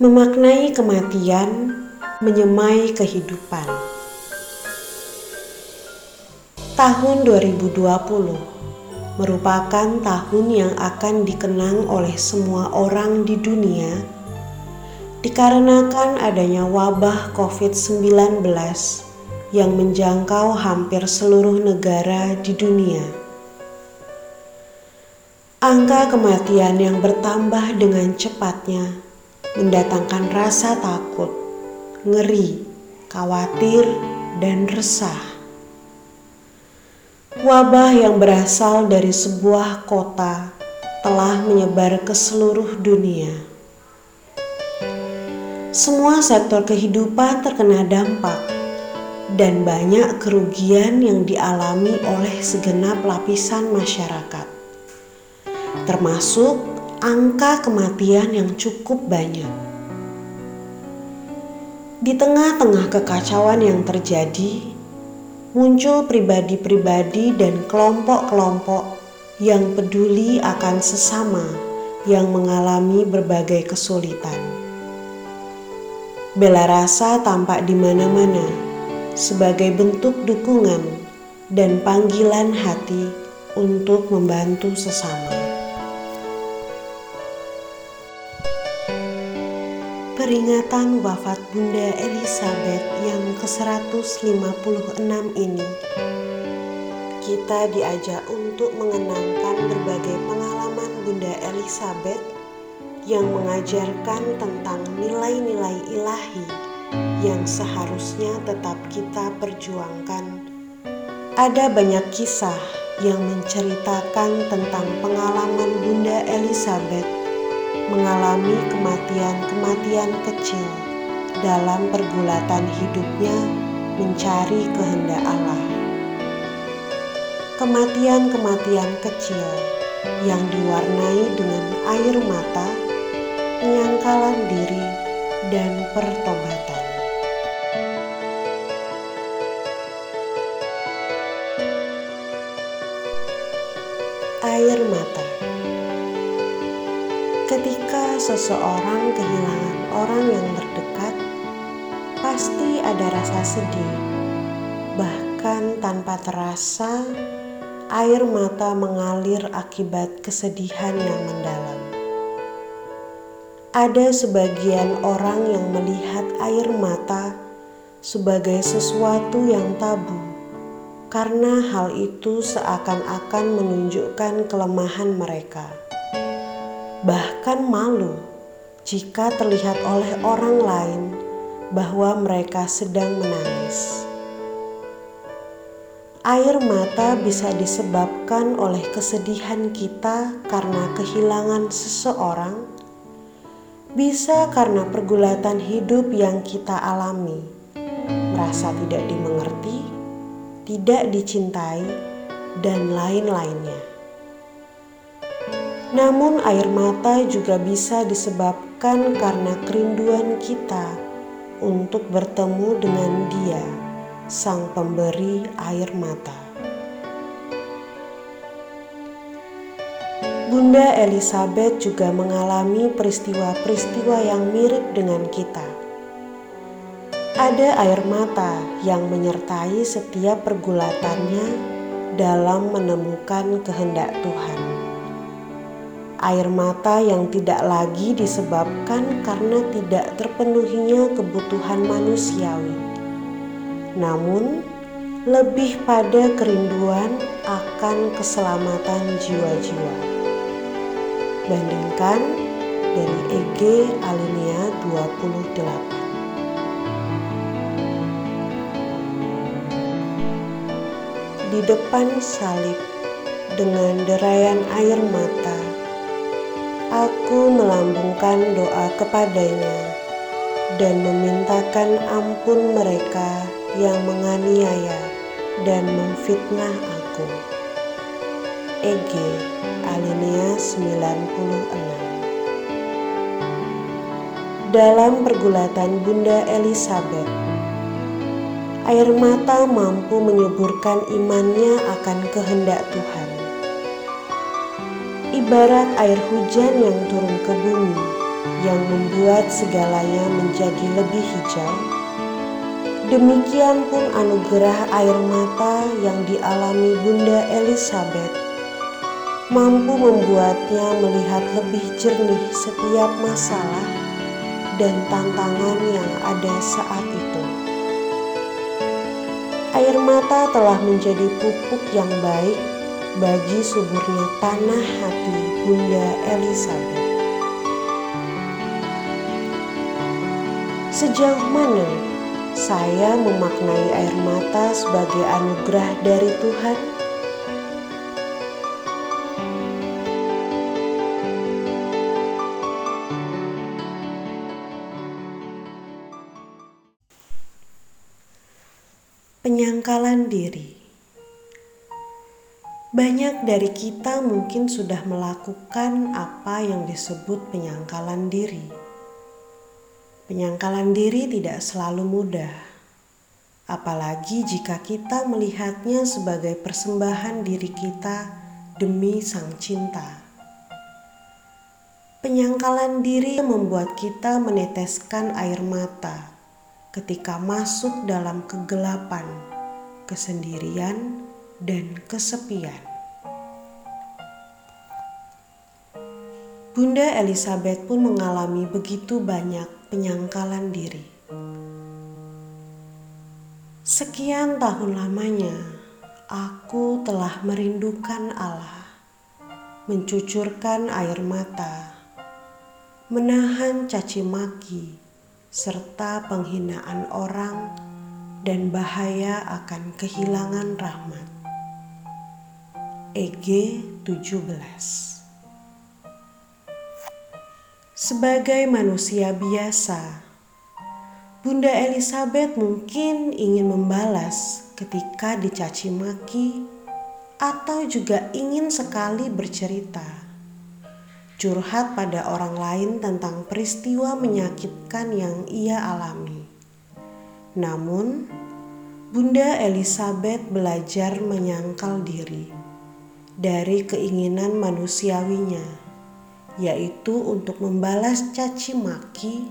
Memaknai kematian, menyemai kehidupan. Tahun 2020 merupakan tahun yang akan dikenang oleh semua orang di dunia dikarenakan adanya wabah COVID-19 yang menjangkau hampir seluruh negara di dunia. Angka kematian yang bertambah dengan cepatnya mendatangkan rasa takut, ngeri, khawatir, dan resah. Wabah yang berasal dari sebuah kota telah menyebar ke seluruh dunia. Semua sektor kehidupan terkena dampak, dan banyak kerugian yang dialami oleh segenap lapisan masyarakat, termasuk angka kematian yang cukup banyak. Di tengah-tengah kekacauan yang terjadi, muncul pribadi-pribadi dan kelompok-kelompok yang peduli akan sesama yang mengalami berbagai kesulitan. Bela rasa tampak di mana-mana sebagai bentuk dukungan dan panggilan hati untuk membantu sesama. Peringatan wafat Bunda Elizabeth yang ke-156 ini, kita diajak untuk mengenangkan berbagai pengalaman Bunda Elizabeth yang mengajarkan tentang nilai-nilai ilahi yang seharusnya tetap kita perjuangkan. Ada banyak kisah yang menceritakan tentang pengalaman Bunda Elizabeth mengalami kematian-kematian kecil dalam pergulatan hidupnya mencari kehendak Allah. Kematian-kematian kecil yang diwarnai dengan air mata, penyangkalan diri, dan pertobatan. Seseorang kehilangan orang yang terdekat, pasti ada rasa sedih. Bahkan tanpa terasa, air mata mengalir akibat kesedihan yang mendalam. Ada sebagian orang yang melihat air mata sebagai sesuatu yang tabu, karena hal itu seakan-akan menunjukkan kelemahan mereka bahkan malu jika terlihat oleh orang lain bahwa mereka sedang menangis. Air mata bisa disebabkan oleh kesedihan kita karena kehilangan seseorang, bisa karena pergulatan hidup yang kita alami, merasa tidak dimengerti, tidak dicintai, dan lain-lainnya. Namun, air mata juga bisa disebabkan karena kerinduan kita untuk bertemu dengan Dia, Sang Pemberi air mata. Bunda Elizabeth juga mengalami peristiwa-peristiwa yang mirip dengan kita. Ada air mata yang menyertai setiap pergulatannya dalam menemukan kehendak Tuhan air mata yang tidak lagi disebabkan karena tidak terpenuhinya kebutuhan manusiawi, namun lebih pada kerinduan akan keselamatan jiwa-jiwa. Bandingkan dari EG alinea 28. Di depan salib dengan derayan air mata Aku melambungkan doa kepadanya dan memintakan ampun mereka yang menganiaya dan memfitnah aku. EG alinea 96 Dalam pergulatan Bunda Elizabeth, air mata mampu menyuburkan imannya akan kehendak Tuhan ibarat air hujan yang turun ke bumi yang membuat segalanya menjadi lebih hijau. Demikian pun anugerah air mata yang dialami Bunda Elizabeth mampu membuatnya melihat lebih jernih setiap masalah dan tantangan yang ada saat itu. Air mata telah menjadi pupuk yang baik bagi suburnya tanah hati Bunda Elizabeth. Sejauh mana saya memaknai air mata sebagai anugerah dari Tuhan? Penyangkalan diri. Banyak dari kita mungkin sudah melakukan apa yang disebut penyangkalan diri Penyangkalan diri tidak selalu mudah, apalagi jika kita melihatnya sebagai persembahan diri kita demi Sang Cinta. Penyangkalan diri membuat kita meneteskan air mata ketika masuk dalam kegelapan, kesendirian, dan kesepian. Bunda Elizabeth pun mengalami begitu banyak penyangkalan diri. Sekian tahun lamanya, aku telah merindukan Allah, mencucurkan air mata, menahan caci maki, serta penghinaan orang dan bahaya akan kehilangan rahmat. EG 17 sebagai manusia biasa, Bunda Elizabeth mungkin ingin membalas ketika dicaci maki atau juga ingin sekali bercerita. Curhat pada orang lain tentang peristiwa menyakitkan yang ia alami. Namun, Bunda Elizabeth belajar menyangkal diri dari keinginan manusiawinya yaitu untuk membalas caci maki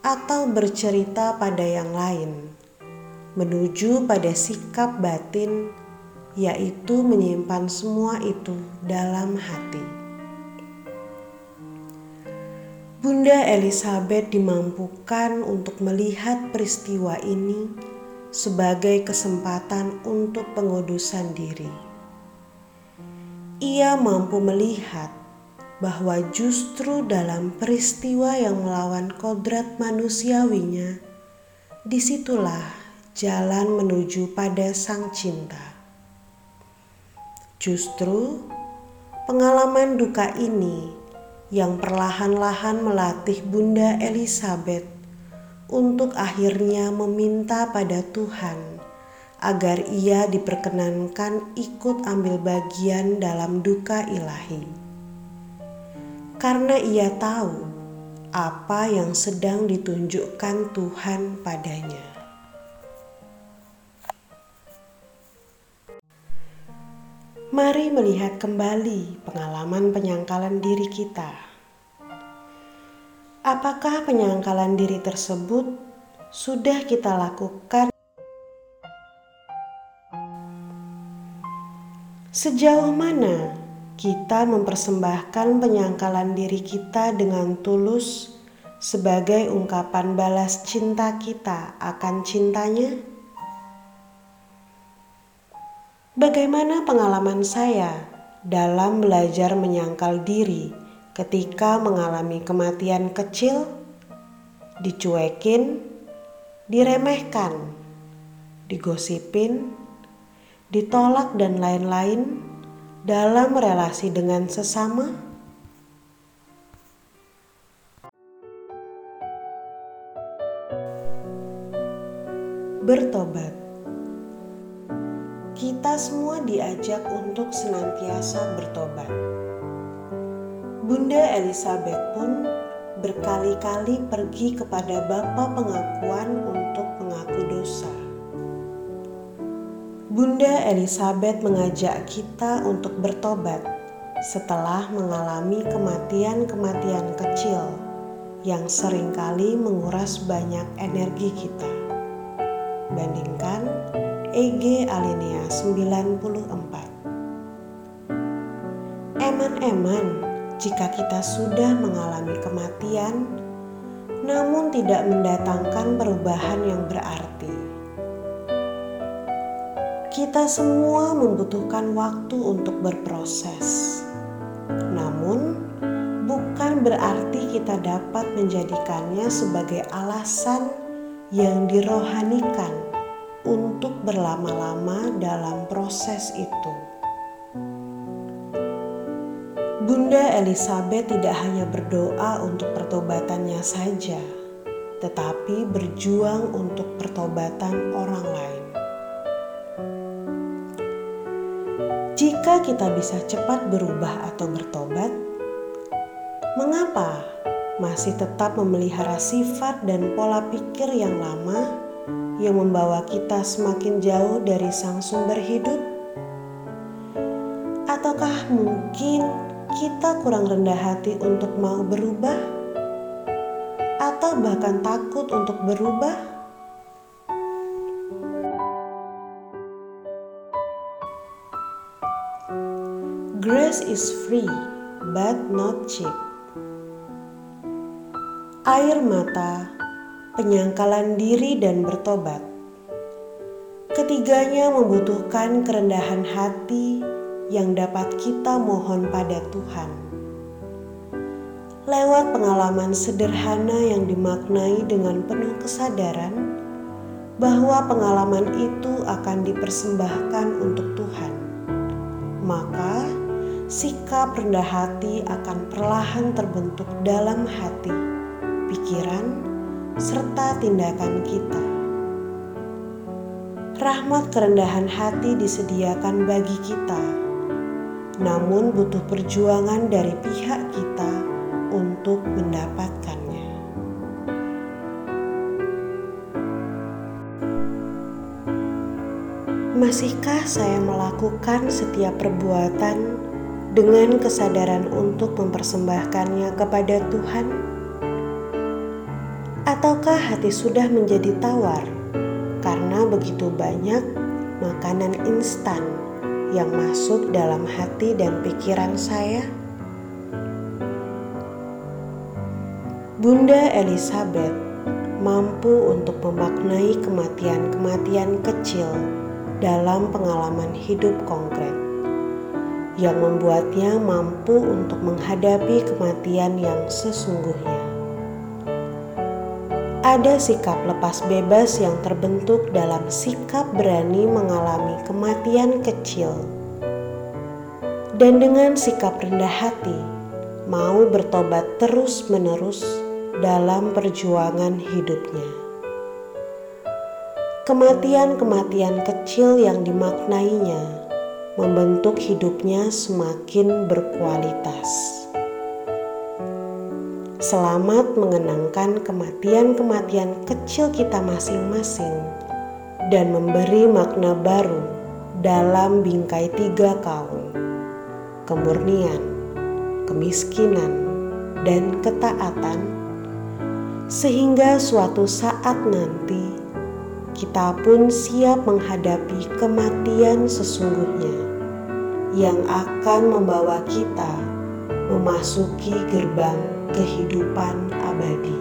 atau bercerita pada yang lain, menuju pada sikap batin, yaitu menyimpan semua itu dalam hati. Bunda Elizabeth dimampukan untuk melihat peristiwa ini sebagai kesempatan untuk pengudusan diri. Ia mampu melihat bahwa justru dalam peristiwa yang melawan kodrat manusiawinya, di situlah jalan menuju pada Sang Cinta. Justru pengalaman duka ini yang perlahan-lahan melatih Bunda Elizabeth untuk akhirnya meminta pada Tuhan agar ia diperkenankan ikut ambil bagian dalam duka ilahi karena ia tahu apa yang sedang ditunjukkan Tuhan padanya. Mari melihat kembali pengalaman penyangkalan diri kita. Apakah penyangkalan diri tersebut sudah kita lakukan? Sejauh mana kita mempersembahkan penyangkalan diri kita dengan tulus sebagai ungkapan balas cinta kita akan cintanya? Bagaimana pengalaman saya dalam belajar menyangkal diri ketika mengalami kematian kecil, dicuekin, diremehkan, digosipin, ditolak, dan lain-lain? Dalam relasi dengan sesama? Bertobat. Kita semua diajak untuk senantiasa bertobat. Bunda Elizabeth pun berkali-kali pergi kepada Bapa pengakuan untuk Bunda Elizabeth mengajak kita untuk bertobat setelah mengalami kematian-kematian kecil yang sering kali menguras banyak energi kita. Bandingkan EG alinea 94. Eman-eman jika kita sudah mengalami kematian namun tidak mendatangkan perubahan yang berarti. Kita semua membutuhkan waktu untuk berproses. Namun, bukan berarti kita dapat menjadikannya sebagai alasan yang dirohanikan untuk berlama-lama dalam proses itu. Bunda Elizabeth tidak hanya berdoa untuk pertobatannya saja, tetapi berjuang untuk pertobatan orang lain. Jika kita bisa cepat berubah atau bertobat, mengapa masih tetap memelihara sifat dan pola pikir yang lama yang membawa kita semakin jauh dari Sang Sumber Hidup? Ataukah mungkin kita kurang rendah hati untuk mau berubah, atau bahkan takut untuk berubah. Is free, but not cheap. Air mata, penyangkalan diri, dan bertobat. Ketiganya membutuhkan kerendahan hati yang dapat kita mohon pada Tuhan. Lewat pengalaman sederhana yang dimaknai dengan penuh kesadaran bahwa pengalaman itu akan dipersembahkan untuk Tuhan, maka sikap rendah hati akan perlahan terbentuk dalam hati, pikiran, serta tindakan kita. Rahmat kerendahan hati disediakan bagi kita namun butuh perjuangan dari pihak kita untuk mendapatkannya. Masihkah saya melakukan setiap perbuatan dengan kesadaran untuk mempersembahkannya kepada Tuhan? Ataukah hati sudah menjadi tawar karena begitu banyak makanan instan yang masuk dalam hati dan pikiran saya? Bunda Elizabeth mampu untuk memaknai kematian-kematian kecil dalam pengalaman hidup konkret yang membuatnya mampu untuk menghadapi kematian yang sesungguhnya. Ada sikap lepas bebas yang terbentuk dalam sikap berani mengalami kematian kecil, dan dengan sikap rendah hati mau bertobat terus-menerus dalam perjuangan hidupnya. Kematian-kematian kecil yang dimaknainya membentuk hidupnya semakin berkualitas. Selamat mengenangkan kematian-kematian kecil kita masing-masing dan memberi makna baru dalam bingkai tiga kaum: kemurnian, kemiskinan, dan ketaatan, sehingga suatu saat nanti kita pun siap menghadapi kematian sesungguhnya yang akan membawa kita memasuki gerbang kehidupan abadi.